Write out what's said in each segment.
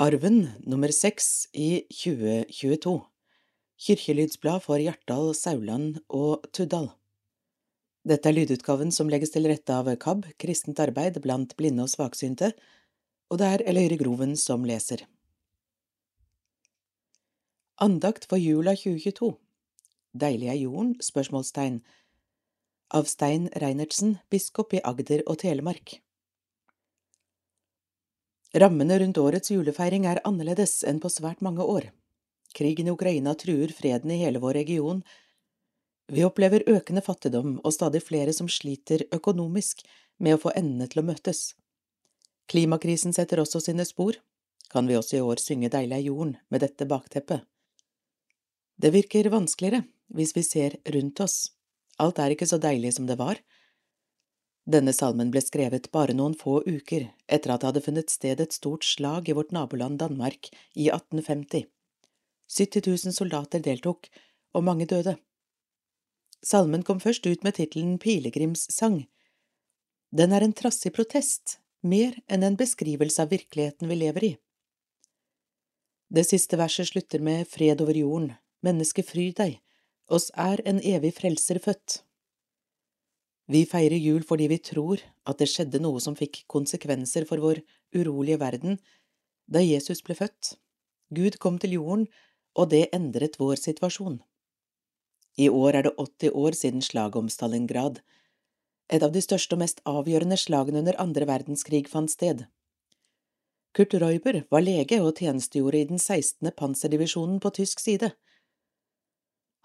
Arven nummer seks i 2022 Kirkelydsblad for Hjartdal, Sauland og Tuddal Dette er lydutgaven som legges til rette av KAB, Kristent arbeid blant blinde og svaksynte, og det er Eløyre Groven som leser. Andakt for jula 2022 Deilig er jorden? spørsmålstegn Av Stein Reinertsen, biskop i Agder og Telemark. Rammene rundt årets julefeiring er annerledes enn på svært mange år. Krigen i Ukraina truer freden i hele vår region. Vi opplever økende fattigdom og stadig flere som sliter økonomisk med å få endene til å møtes. Klimakrisen setter også sine spor. Kan vi også i år synge Deilig er jorden med dette bakteppet? Det virker vanskeligere hvis vi ser rundt oss. Alt er ikke så deilig som det var. Denne salmen ble skrevet bare noen få uker etter at det hadde funnet sted et stort slag i vårt naboland Danmark i 1850. 70 000 soldater deltok, og mange døde. Salmen kom først ut med tittelen Pilegrimssang. Den er en trassig protest, mer enn en beskrivelse av virkeligheten vi lever i. Det siste verset slutter med Fred over jorden, menneske fry deg, oss er en evig frelser født. Vi feirer jul fordi vi tror at det skjedde noe som fikk konsekvenser for vår urolige verden da Jesus ble født. Gud kom til jorden, og det endret vår situasjon. I år er det 80 år siden slaget om Stalingrad, et av de største og mest avgjørende slagene under andre verdenskrig fant sted. Kurt Reuber var lege og tjenestegjorde i den 16. panserdivisjonen på tysk side.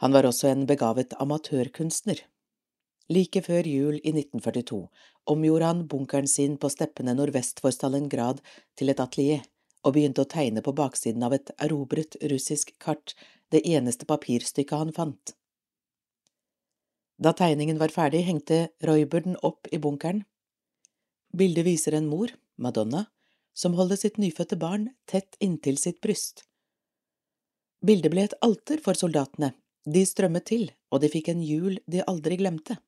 Han var også en begavet amatørkunstner. Like før jul i 1942 omgjorde han bunkeren sin på steppene nordvest for Stalingrad til et atelier og begynte å tegne på baksiden av et erobret russisk kart, det eneste papirstykket han fant. Da tegningen var ferdig, hengte Royber den opp i bunkeren. Bildet viser en mor, Madonna, som holder sitt nyfødte barn tett inntil sitt bryst. Bildet ble et alter for soldatene, de strømmet til, og de fikk en jul de aldri glemte.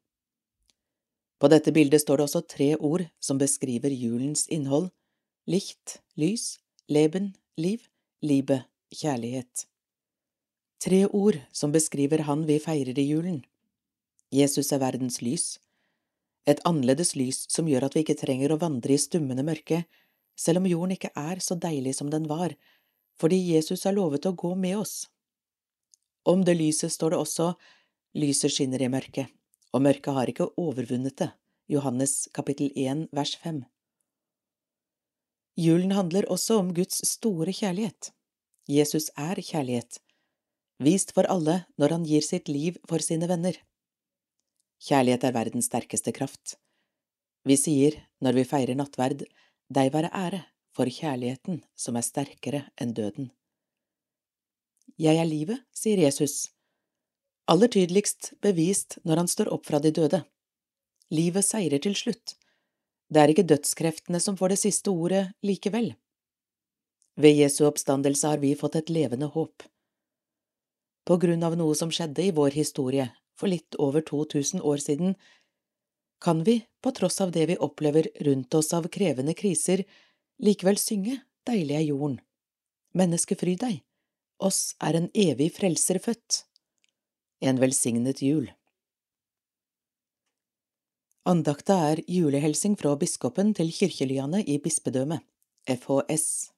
På dette bildet står det også tre ord som beskriver julens innhold – licht, lys, leben, liv, libe, kjærlighet. Tre ord som beskriver Han vi feirer i julen. Jesus er verdens lys. Et annerledes lys som gjør at vi ikke trenger å vandre i stummende mørke, selv om jorden ikke er så deilig som den var, fordi Jesus har lovet å gå med oss. Om det lyset står det også lyset skinner i mørket og mørket har ikke overvunnet det. Johannes kapittel 1 vers 5. Julen handler også om Guds store kjærlighet. Jesus er kjærlighet, vist for alle når han gir sitt liv for sine venner. Kjærlighet er verdens sterkeste kraft. Vi sier, når vi feirer nattverd, deg være ære for kjærligheten som er sterkere enn døden. Jeg er livet, sier Jesus, aller tydeligst bevist når han står opp fra de døde. Livet seirer til slutt. Det er ikke dødskreftene som får det siste ordet likevel. Ved Jesu oppstandelse har vi fått et levende håp. På grunn av noe som skjedde i vår historie for litt over 2000 år siden, kan vi, på tross av det vi opplever rundt oss av krevende kriser, likevel synge Deilig er jorden. Menneske, fry deg, oss er en evig frelser født. En velsignet jul. Andakta er julehelsing fra biskopen til kirkelyene i bispedømmet, FHS.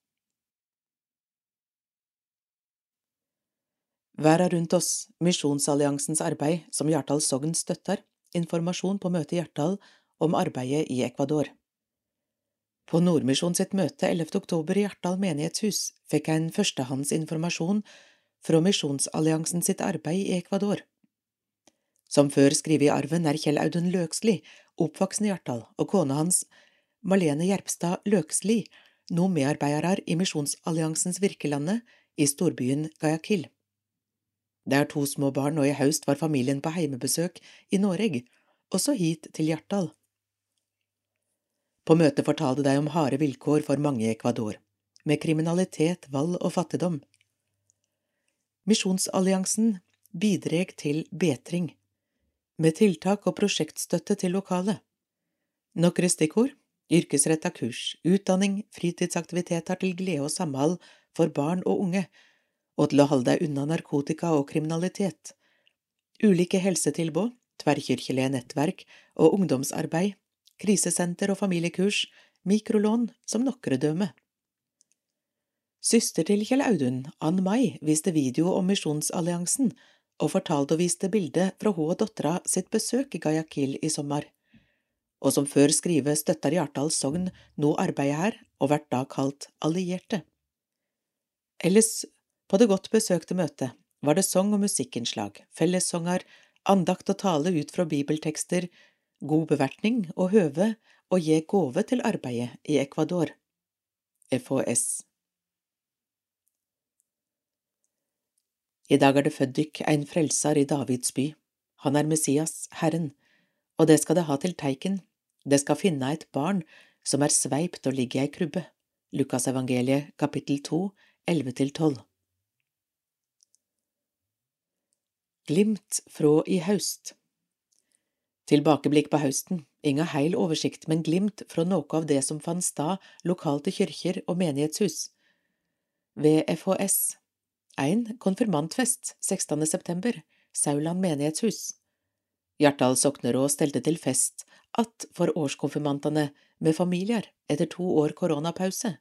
Verda rundt oss, Misjonsalliansens arbeid, som Hjartdal sogn støtter, informasjon på møtet i Hjartdal om arbeidet i Ecuador. På Nordmisjon sitt møte 11. oktober i Hjartdal menighetshus fikk jeg en førstehåndsinformasjon fra Misjonsalliansen sitt arbeid i Ecuador. Som før skrevet i arven er Kjell Audun Løksli, oppvoksen i Hjartdal, og kona hans, Malene Gjerpstad Løksli, nå medarbeidere i Misjonsalliansens virkelande i storbyen Gayakil. Er to små barn, og i høst var familien på heimebesøk i Noreg, også hit til Hjartdal. På møtet fortalte de om harde vilkår for mange i Ecuador, med kriminalitet, vold og fattigdom. Misjonsalliansen bidreg til betring, med tiltak og prosjektstøtte til lokale. Nokre stikkord yrkesretta kurs, utdanning, fritidsaktiviteter til glede og samhold for barn og unge, og til å holde deg unna narkotika og kriminalitet, ulike helsetilbud, tverrkirkelige nettverk og ungdomsarbeid, krisesenter og familiekurs, mikrolån som nokre nokredømme. Søster til Kjell Audun, Ann Mai, viste video om Misjonsalliansen og fortalte og viste bilde fra hun og dattera sitt besøk i Gayakil i sommer, og som før skrive støtter Hjartdal sogn nå arbeidet her og hvert da kalt allierte. Ellers, på det godt besøkte møtet, var det sang- og musikkinnslag, fellessanger, andakt og tale ut fra bibeltekster, god bevertning og høve å gi gåve til arbeidet i Ecuador. FHS I dag er det født dykk ein frelsar i Davids by. Han er Messias, Herren, og det skal det ha til teiken, det skal finne et barn som er sveipt og ligger i ei krybbe. Lukasevangeliet kapittel 2, 11–12 Glimt fra i haust Tilbakeblikk på høsten, inga heil oversikt, men glimt fra noe av det som fant stad lokalt i kyrkjer og menighetshus. Ved FHS 1. Konfirmantfest 16. september, Sauland menighetshus. Hjartdal sokneråd stelte til fest att for årskonfirmantene med familier etter to år koronapause.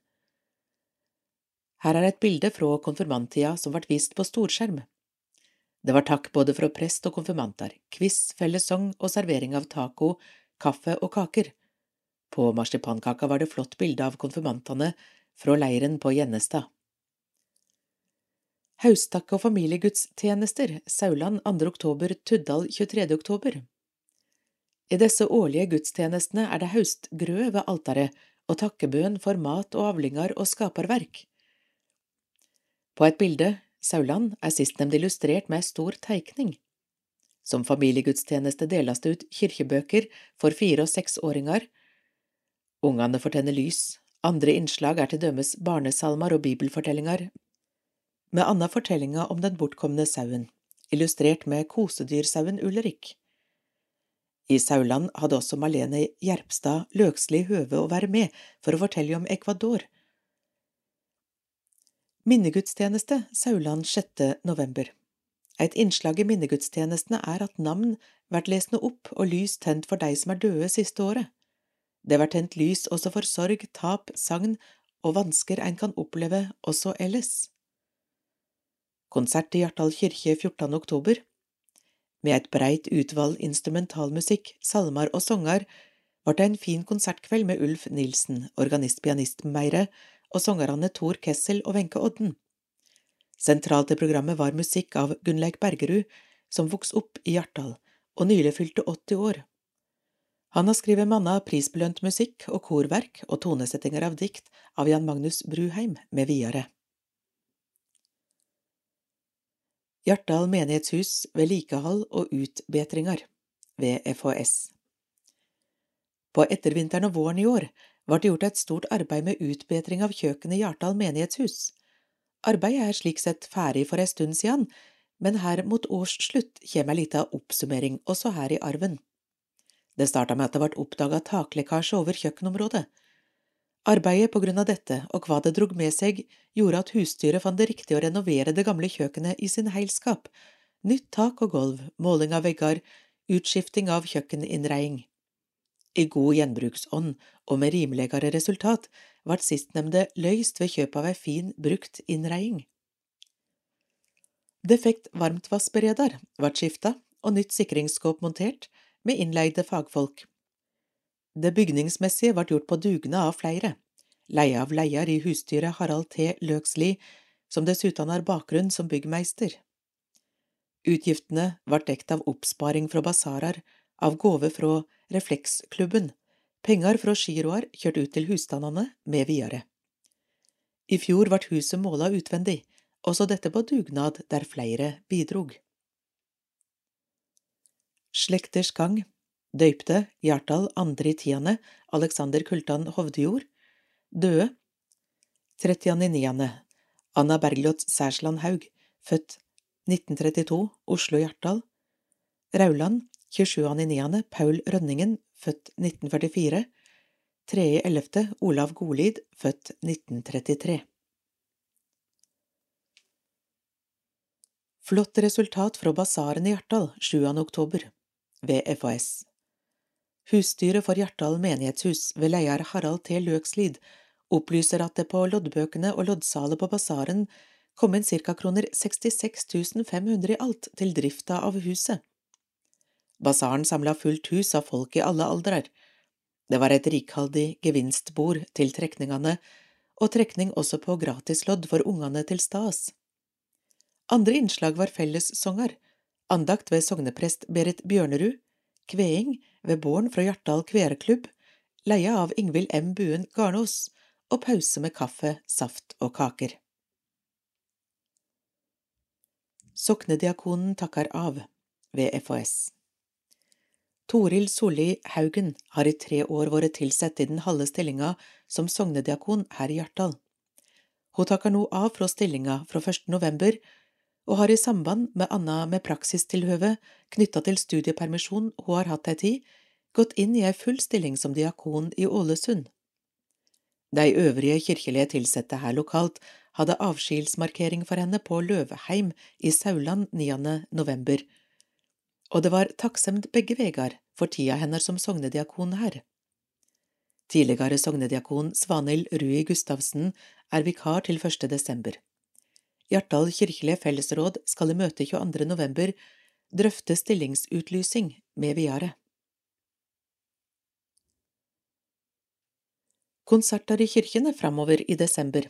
Her er et bilde fra konfirmanttida som ble vist på storskjerm. Det var takk både fra prest og konfirmanter, quiz, fellessang og servering av taco, kaffe og kaker. På marsipankaka var det flott bilde av konfirmantene fra leiren på Gjennestad. Haustakke og familiegudstjenester, Sauland 2. oktober, Tuddal 23. oktober. I disse årlige gudstjenestene er det haustgrød ved altaret og takkebønn for mat og avlinger og skaperverk. På et bilde, Sauland, er sistnevnte illustrert med ei stor teikning. Som familiegudstjeneste deles det ut kirkebøker for fire- og seksåringer. Ungene fortjener lys, andre innslag er til dømes barnesalmer og bibelfortellinger med anna fortellinga om den bortkomne sauen, illustrert med kosedyrsauen Ulrik. I Sauland hadde også Malene Gjerpstad løkslig høve å være med for å fortelle om Ecuador. Minnegudstjeneste Sauland 6. november Et innslag i minnegudstjenestene er at navn vært lesende opp og lys tent for de som er døde siste året. Det vært tent lys også for sorg, tap, sagn og vansker en kan oppleve også ellers konsert i Hjartdal kirke 14. oktober. Med et breit utvalg instrumentalmusikk, salmer og sanger ble det en fin konsertkveld med Ulf Nilsen, organist-pianist Meire, og sangerne Tor Kessel og Wenche Odden. Sentralt i programmet var musikk av Gunnleik Bergerud, som vokste opp i Hjartdal og nylig fylte 80 år. Han har skrevet manna prisbelønt musikk og korverk og tonesettinger av dikt av Jan Magnus Bruheim med videre. Hjartdal menighetshus vedlikehold og utbetringer ved FHS. På ettervinteren og våren i år ble det gjort et stort arbeid med utbedring av kjøkkenet i Hjartdal menighetshus. Arbeidet er slik sett ferdig for en stund siden, men her mot årsslutt kommer ei lita oppsummering også her i arven. Det starta med at det ble oppdaga taklekkasje over kjøkkenområdet. Arbeidet på grunn av dette og hva det drog med seg, gjorde at husstyret fant det riktig å renovere det gamle kjøkkenet i sin heilskap, nytt tak og gulv, måling av vegger, utskifting av kjøkkeninnreiing. I god gjenbruksånd og med rimeligere resultat ble sistnevnte løyst ved kjøp av ei fin, brukt innreiing. Defekt varmtvassbereder ble skifta og nytt sikringsskåp montert med innleide fagfolk. Det bygningsmessige ble gjort på dugnad av flere, leie av leier i husdyret Harald T. Løksli, som dessuten har bakgrunn som byggmeister. Utgiftene ble dekt av oppsparing fra basarer, av gåve fra Refleksklubben, penger fra giroer kjørt ut til husstandene med videre. I fjor ble huset måla utvendig, også dette på dugnad der flere bidrog. Slekters gang Døypte Hjartdal andre i tiende Alexander Kultan Hovdejord Døde 30.9. Anna Bergljot Særsland Haug, født 1932, Oslo Hjartdal Rauland 27.9. Paul Rønningen, født 1944 3.11. Olav Golid, født 1933 Flott resultat fra basaren i Hjartdal 7. oktober ved FAS. Husstyret for Hjartdal menighetshus ved leder Harald T. Løkslid opplyser at det på loddbøkene og loddsalet på basaren kom inn ca. kroner 66 500 i alt til drifta av huset. Basaren samla fullt hus av folk i alle aldrer. Det var et rikholdig gevinstbord til trekningene, og trekning også på gratislodd for ungene til stas. Andre innslag var fellessonger, andakt ved sogneprest Berit Bjørnerud, kveing ved båren fra Hjartdal kvereklubb, leia av Ingvild M. Buen Garnås, og pause med kaffe, saft og kaker. Soknediakonen takker av ved FHS. Toril Solli Haugen har i tre år vært tilsatt i den halve stillinga som sognediakon her i Hjartdal. Hun takker nå av fra stillinga fra 1. november, og har i samband med anna med praksistilhøve knytta til studiepermisjon hun har hatt ei tid, gått inn i ei full stilling som diakon i Ålesund. De øvrige kirkelige tilsatte her lokalt hadde avskilsmarkering for henne på Løvheim i Sauland 9. november, og det var takksemd begge vegar for tida hennes som sognediakon her. Tidligere sognediakon Svanhild Rui Gustavsen er vikar til 1. desember. Hjartdal kirkelige fellesråd skal i møte 22. november drøfte stillingsutlysing med videre. Konserter i kirkene framover i desember.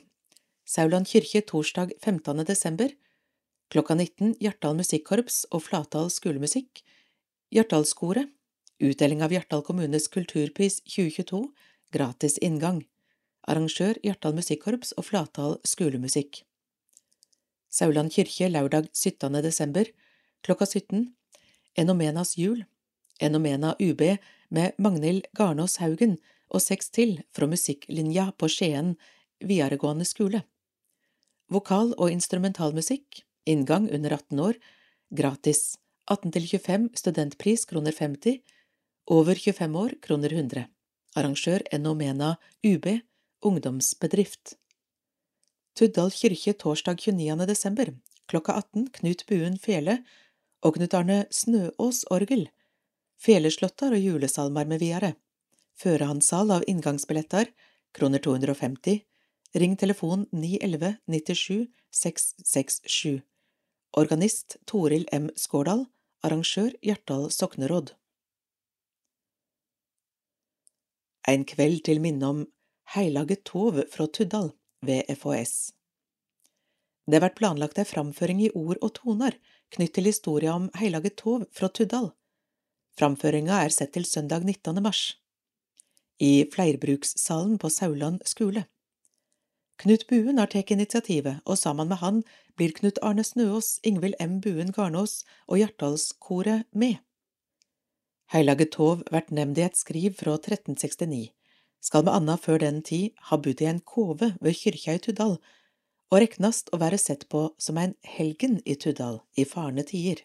Sauland kirke torsdag 15. desember. Klokka 19 Hjartdal musikkorps og Flatdal skolemusikk. Hjartdalskoret. Utdeling av Hjartdal kommunes kulturpris 2022. Gratis inngang. Arrangør Hjartdal musikkorps og Flatdal skolemusikk. Sauland kirke lørdag 17. desember. Klokka 17. Enomenas jul. Enomena UB med Magnhild Garnås Haugen og seks til fra musikklinja på Skien videregående skole. Vokal- og instrumentalmusikk, inngang under 18 år, gratis, 18 til 25 studentpris kroner 50, over 25 år kroner 100. Arrangør Enomena UB, ungdomsbedrift. Tuddal kirke torsdag 29. desember, klokka 18 Knut Buen Fele og Knut Arne Snøås orgel, Feleslåtter og julesalmer med videre førehandssal av inngangsbilletter, kroner 250, ring telefon 911 97 667, organist Toril M. Skårdal, arrangør Hjartdal sokneråd. En kveld til minne om Heilage Tov fra Tuddal ved FHS. Det blir planlagt ei framføring i ord og toner knytt til historia om Heilage Tov fra Tuddal. Framføringa er sett til søndag 19. mars i fleirbrukssalen på Sauland skule. Knut Buen har tatt initiativet, og sammen med han blir Knut Arne Snøås, Ingvild M. Buen Garnås og Hjartdalskoret med. Heilage Tov vert nevnt i et skriv fra 1369, skal med anna før den tid ha bodd i en kove ved kyrkja i Tuddal, og reknast å være sett på som en helgen i Tuddal i farne tider.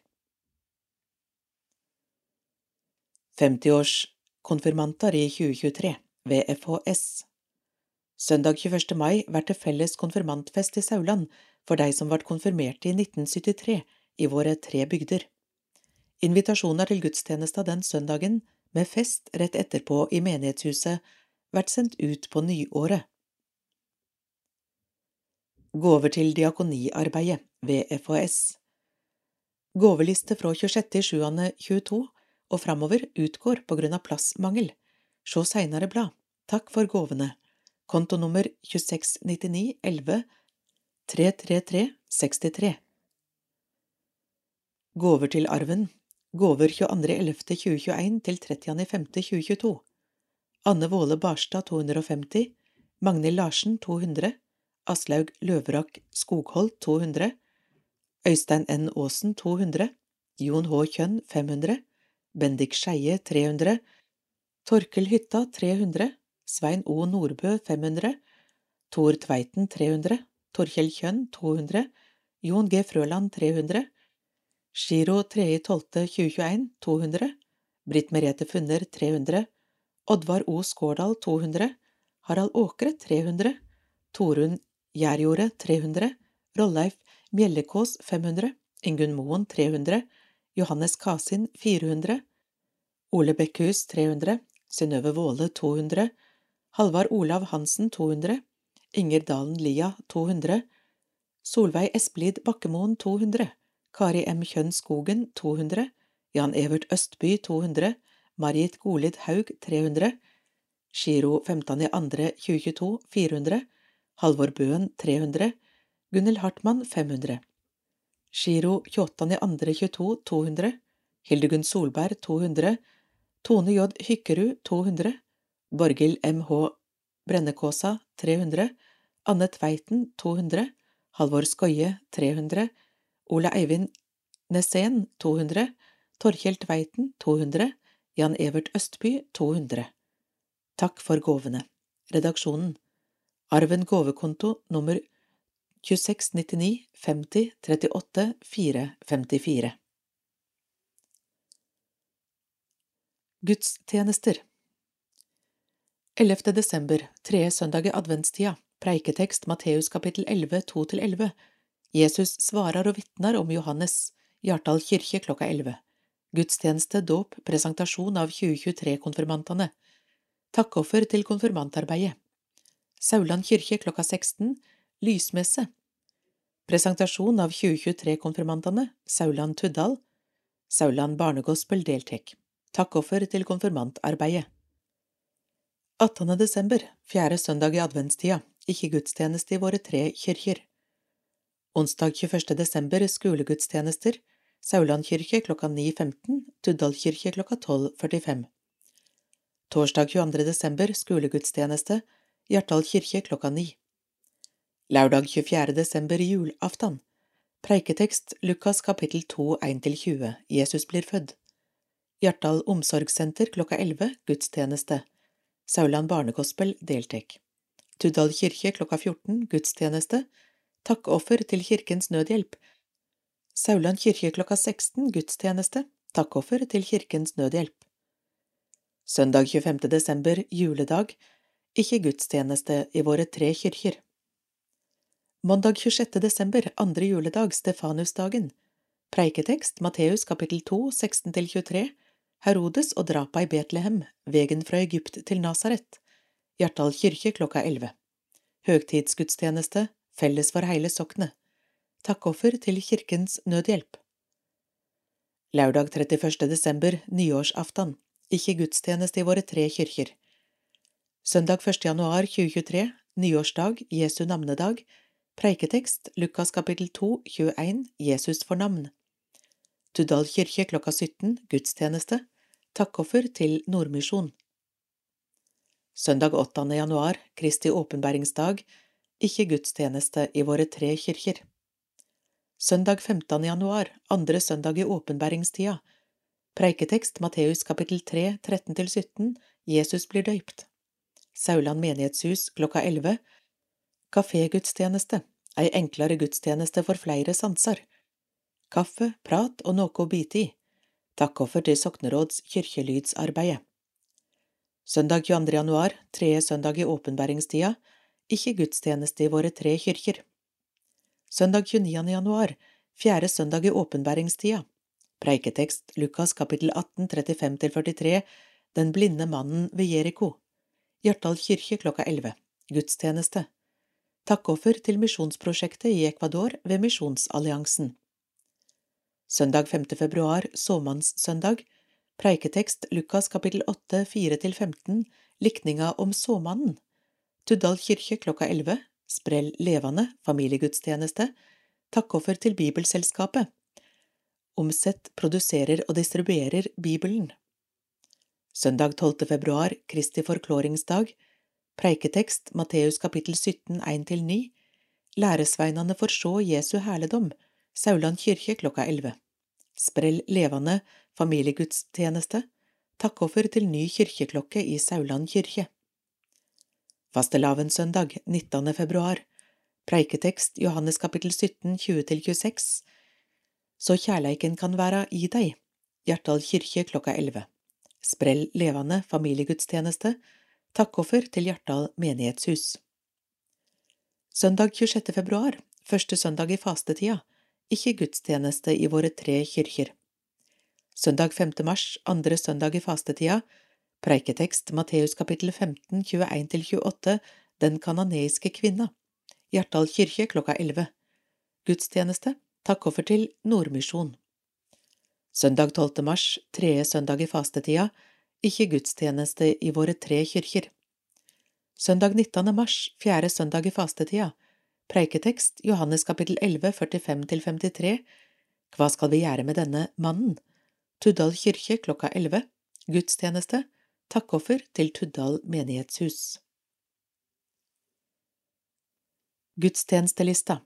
50-års konfirmanter i 2023 ved FHS. Søndag 21. mai blir det felles konfirmantfest i Sauland for de som ble konfirmert i 1973 i våre tre bygder. Invitasjoner til gudstjenesta den søndagen, med fest rett etterpå i menighetshuset, blir sendt ut på nyåret. Gåver til diakoniarbeidet ved FHS Gåveliste fra 26.07.22 og framover utgår på grunn av plassmangel. Se seinare blad. Takk for gåvene. Kontonummer 2699 11 333 63 Gåver til arven Gåver 22.11.2021 til 30.05.2022 Anne Våle Barstad 250 Magnhild Larsen 200 Aslaug Løverak Skogholt 200 Øystein N. Aasen 200 Jon H. Kjønn 500 Bendik Skeie 300, Torkel Hytta 300, Svein O. Nordbø 500, Tor Tveiten 300, Torkjell Kjønn 200, Jon G. Frøland 300, Giro 3.12.2021 200, Britt Merete Funner 300, Oddvar O. Skårdal 200, Harald Åkre 300, Torunn Gjærjordet 300, Rolleif Mjellekås 500, Ingunn Moen 300, Johannes Kasin 400, Ole Bekkhus 300, Synnøve Våle 200, Halvard Olav Hansen 200, Inger Dalen Lia 200, Solveig Esplid Bakkemoen 200, Kari M. Kjønn Skogen 200, Jan Evert Østby 200, Marit Golid Haug 300, Giro 15.2.2022 400, Halvor Bøen 300, Gunhild Hartmann 500. Giro 28.2.22 200, Hildegunn Solberg 200, Tone J. Hykkerud 200, Borghild M.H. Brennekåsa 300, Anne Tveiten 200, Halvor Skoie 300, Ole Eivind Nessén 200, Torkjell Tveiten 200, Jan Evert Østby 200. Takk for gåvene. Redaksjonen. Arven gåvekonto nummer 2699 50 38 454 Gudstjenester. 11. desember, tredje søndag i adventstida, preiketekst Matteus kapittel 11, 2–11 Jesus svarer og vitner om Johannes, Hjartdal kirke klokka 11 Gudstjeneste, dåp, presentasjon av 2023-konfirmantene Takkoffer til konfirmantarbeidet Sauland kirke klokka 16 Lysmesse Presentasjon av 2023-konfirmantene Sauland Tuddal Sauland barnegospel deltek Takkoffer til konfirmantarbeidet 18. desember, fjerde søndag i adventstida, ikke gudstjeneste i våre tre kirker. Onsdag 21. desember skolegudstjenester, Sauland kirke klokka 9.15, Tuddal kirke klokka 12.45. Torsdag 22. desember skolegudstjeneste, Hjartdal kirke klokka 9. Lørdag 24. desember julaftan. Preiketekst Lukas kapittel 2 1–20 Jesus blir født. Hjartdal omsorgssenter klokka 11 gudstjeneste. Sauland barnegospel deltek. Tuddal kirke klokka 14 gudstjeneste. Takkoffer til Kirkens Nødhjelp. Sauland kirke klokka 16 gudstjeneste. Takkoffer til Kirkens Nødhjelp. Søndag 25. desember juledag. Ikke gudstjeneste i våre tre kirker. Mandag 26. desember, andre juledag, Stefanusdagen. Preiketekst Matteus kapittel 2, 16–23 Herodes og drapa i Betlehem, vegen fra Egypt til Nasaret, Hjartdal kirke klokka elleve. Høgtidsgudstjeneste, felles for heile soknet. Takkoffer til Kirkens Nødhjelp. Lørdag 31. desember, nyårsaftan, ikke gudstjeneste i våre tre kirker. Søndag 1. januar 2023, nyårsdag, Jesu navnedag, preiketekst, Lukas kapittel 2, 21, Jesus for navn. Tudal kirke klokka 17, gudstjeneste, Takkoffer til Nordmisjon Søndag 8. januar, Kristi åpenbæringsdag, ikke gudstjeneste i våre tre kirker. Søndag 15. januar, andre søndag i åpenbæringstida, preiketekst Matteus kapittel 3, 13–17, Jesus blir døypt. Sauland menighetshus klokka 11, kafégudstjeneste, ei enklere gudstjeneste for flere sanser. Kaffe, prat og noe å bite i takkoffer til Sokneråds kirkelydsarbeidet. Søndag 22. januar, tredje søndag i åpenbæringstida, ikke gudstjeneste i våre tre kirker. Søndag 29. januar, fjerde søndag i åpenbæringstida, preiketekst Lukas kapittel 18, 35–43, Den blinde mannen ved Jeriko, Hjartdal kirke klokka 11, gudstjeneste, takkoffer til misjonsprosjektet i Ecuador ved Misjonsalliansen. Søndag 5. februar, såmannssøndag, preiketekst Lukas kapittel 8, 4–15, likninga om såmannen, Tuddal kirke klokka 11, sprell levende, familiegudstjeneste, takkoffer til Bibelselskapet, Omsett produserer og distribuerer Bibelen. Søndag 12. februar, Kristi forklåringsdag, preiketekst Matteus kapittel 17, 1–9, Læresveinane får sjå Jesu herligdom, Sauland kirke klokka 11 sprell levende familiegudstjeneste, takkoffer til ny kirkeklokke i Sauland kirke. Fastelavnssøndag 19. februar. Preiketekst Johannes kapittel 17, 20–26 Så kjærleiken kan være i deg, Hjartdal kirke klokka 11. Sprell levende familiegudstjeneste, takkoffer til Hjartdal menighetshus. Søndag 26. februar, første søndag i fastetida, ikke gudstjeneste i våre tre kyrkjer. Søndag 5. mars, andre søndag i fastetida, preiketekst Matteus kapittel 15, 21–28, Den kanoneiske kvinna, Hjartdal kirke klokka 11. Gudstjeneste, takkoffer til Nordmisjon. Søndag 12. mars, tredje søndag i fastetida, ikke gudstjeneste i våre tre kyrkjer. Søndag 19. mars, fjerde søndag i fastetida, preiketekst Johannes kapittel 11, 45–53 Hva skal vi gjøre med denne mannen? Tuddal kirke klokka 11 Gudstjeneste Takkoffer til Tuddal menighetshus Gudstjenestelista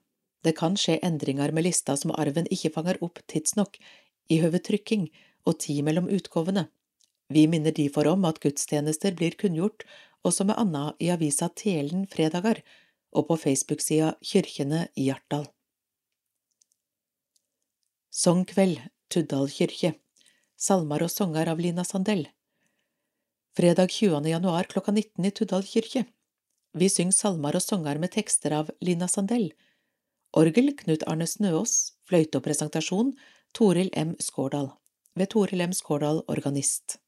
Det kan skje endringer med lista som arven ikke fanger opp tidsnok i høve trykking og tid mellom utgavene. Vi minner derfor om at gudstjenester blir kunngjort også med Anna i avisa Telen fredager og på Facebook-sida Kyrkjene i Hjartdal. Songkveld, Tuddal kirke, salmer og sanger av Lina Sandell. Fredag 20. januar klokka 19 i Tuddal kirke. Vi synger salmer og sanger med tekster av Lina Sandell. Orgel Knut Arne Snøås, fløyte og presentasjon Toril M. Skårdal, ved Toril M. Skårdal, organist.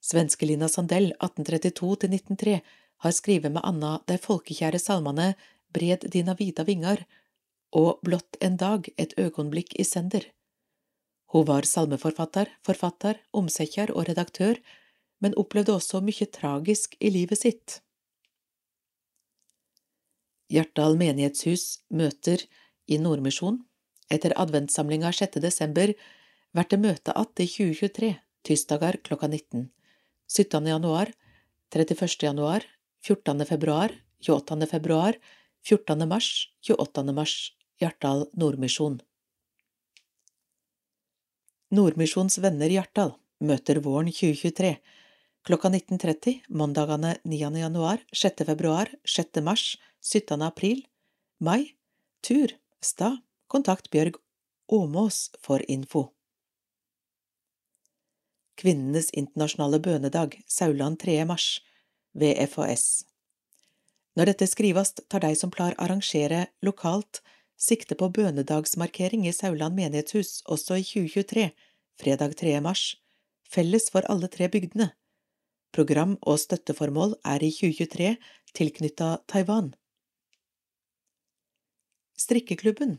Svenskelina Sandell 1832–1903 har skrevet med Anna de folkekjære salmene Bred dina vida vingar og Blott en dag, et øyeblikk i sender. Hun var salmeforfatter, forfatter, omsekker og redaktør, men opplevde også mye tragisk i livet sitt. Hjartdal menighetshus møter i Nordmisjon. Etter adventssamlinga 6. desember blir det møte att i 2023, tirsdager klokka 19. 17. januar, 31. januar, 14. februar, 28. februar, 14. mars, 28. mars, Hjartdal Nordmisjon. Nordmisjons venner Hjartdal møter våren 2023 klokka 19.30 mandagene 9. januar, 6. februar, 6. mars, 17. april, mai, tur, stad, kontakt Bjørg Åmås for info. Kvinnenes internasjonale bønedag, Sauland 3. mars, ved FHS. Når dette skrives, tar de som plar arrangere lokalt sikte på bønedagsmarkering i Sauland menighetshus også i 2023, fredag 3. mars, felles for alle tre bygdene. Program og støtteformål er i 2023 tilknytta Taiwan. Strikkeklubben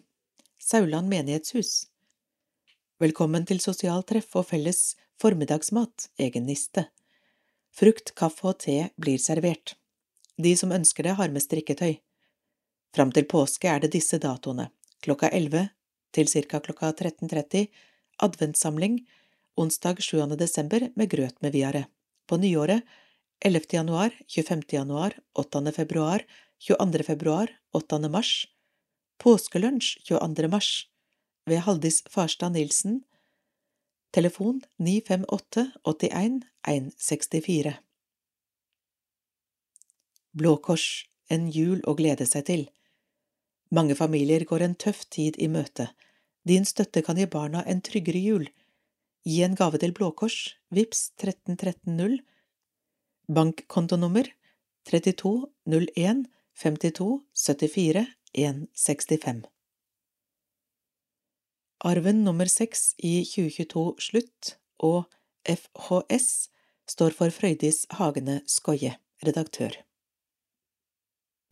Sauland menighetshus Velkommen til sosialt treff og felles formiddagsmat, egen niste. Frukt, kaffe og te blir servert. De som ønsker det, har med strikketøy. Fram til påske er det disse datoene, klokka 11 til ca. klokka 13.30, adventssamling, onsdag 7. desember med grøt med viare. På nyåret 11. januar, 25. januar, 8. februar, 22. februar, 8. mars, påskelunsj 22. mars, ved Haldis Farstad Nilsen, telefon 958 81 164. Blå Kors, en jul å glede seg til. Mange familier går en tøff tid i møte. Din støtte kan gi barna en tryggere jul. Gi en gave til Blå Kors, VIPS 13130, bankkontonummer 32 01 52 74 165. Arven nummer seks i 2022 slutt, og FHS står for Frøydis Hagene Skoie, redaktør.